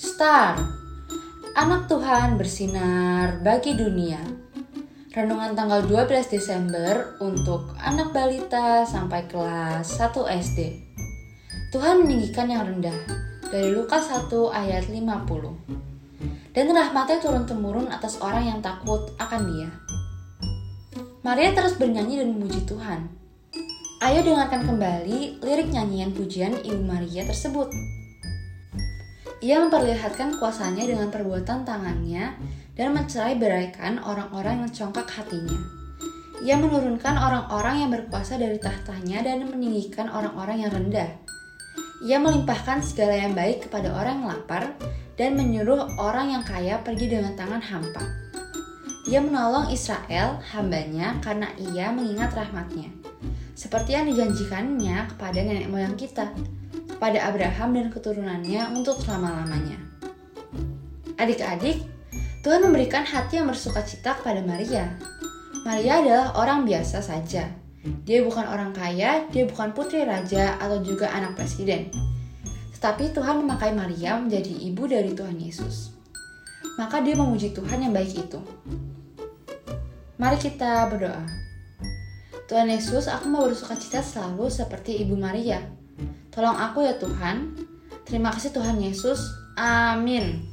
Star. Anak Tuhan bersinar bagi dunia. Renungan tanggal 12 Desember untuk anak balita sampai kelas 1 SD Tuhan meninggikan yang rendah dari Lukas 1 ayat 50 Dan rahmatnya turun-temurun atas orang yang takut akan dia. Maria terus bernyanyi dan memuji Tuhan. Ayo dengarkan kembali lirik nyanyian pujian Ibu Maria tersebut. Ia memperlihatkan kuasanya dengan perbuatan tangannya dan mencerai beraikan orang-orang yang congkak hatinya. Ia menurunkan orang-orang yang berkuasa dari tahtanya dan meninggikan orang-orang yang rendah. Ia melimpahkan segala yang baik kepada orang yang lapar dan menyuruh orang yang kaya pergi dengan tangan hampa. Ia menolong Israel, hambanya, karena ia mengingat rahmatnya. Seperti yang dijanjikannya kepada nenek moyang kita, pada Abraham dan keturunannya untuk selama-lamanya. Adik-adik, Tuhan memberikan hati yang bersuka cita kepada Maria. Maria adalah orang biasa saja. Dia bukan orang kaya, dia bukan putri raja atau juga anak presiden. Tetapi Tuhan memakai Maria menjadi ibu dari Tuhan Yesus. Maka dia memuji Tuhan yang baik itu. Mari kita berdoa. Tuhan Yesus, aku mau bersuka cita selalu seperti Ibu Maria Tolong aku ya Tuhan. Terima kasih Tuhan Yesus. Amin.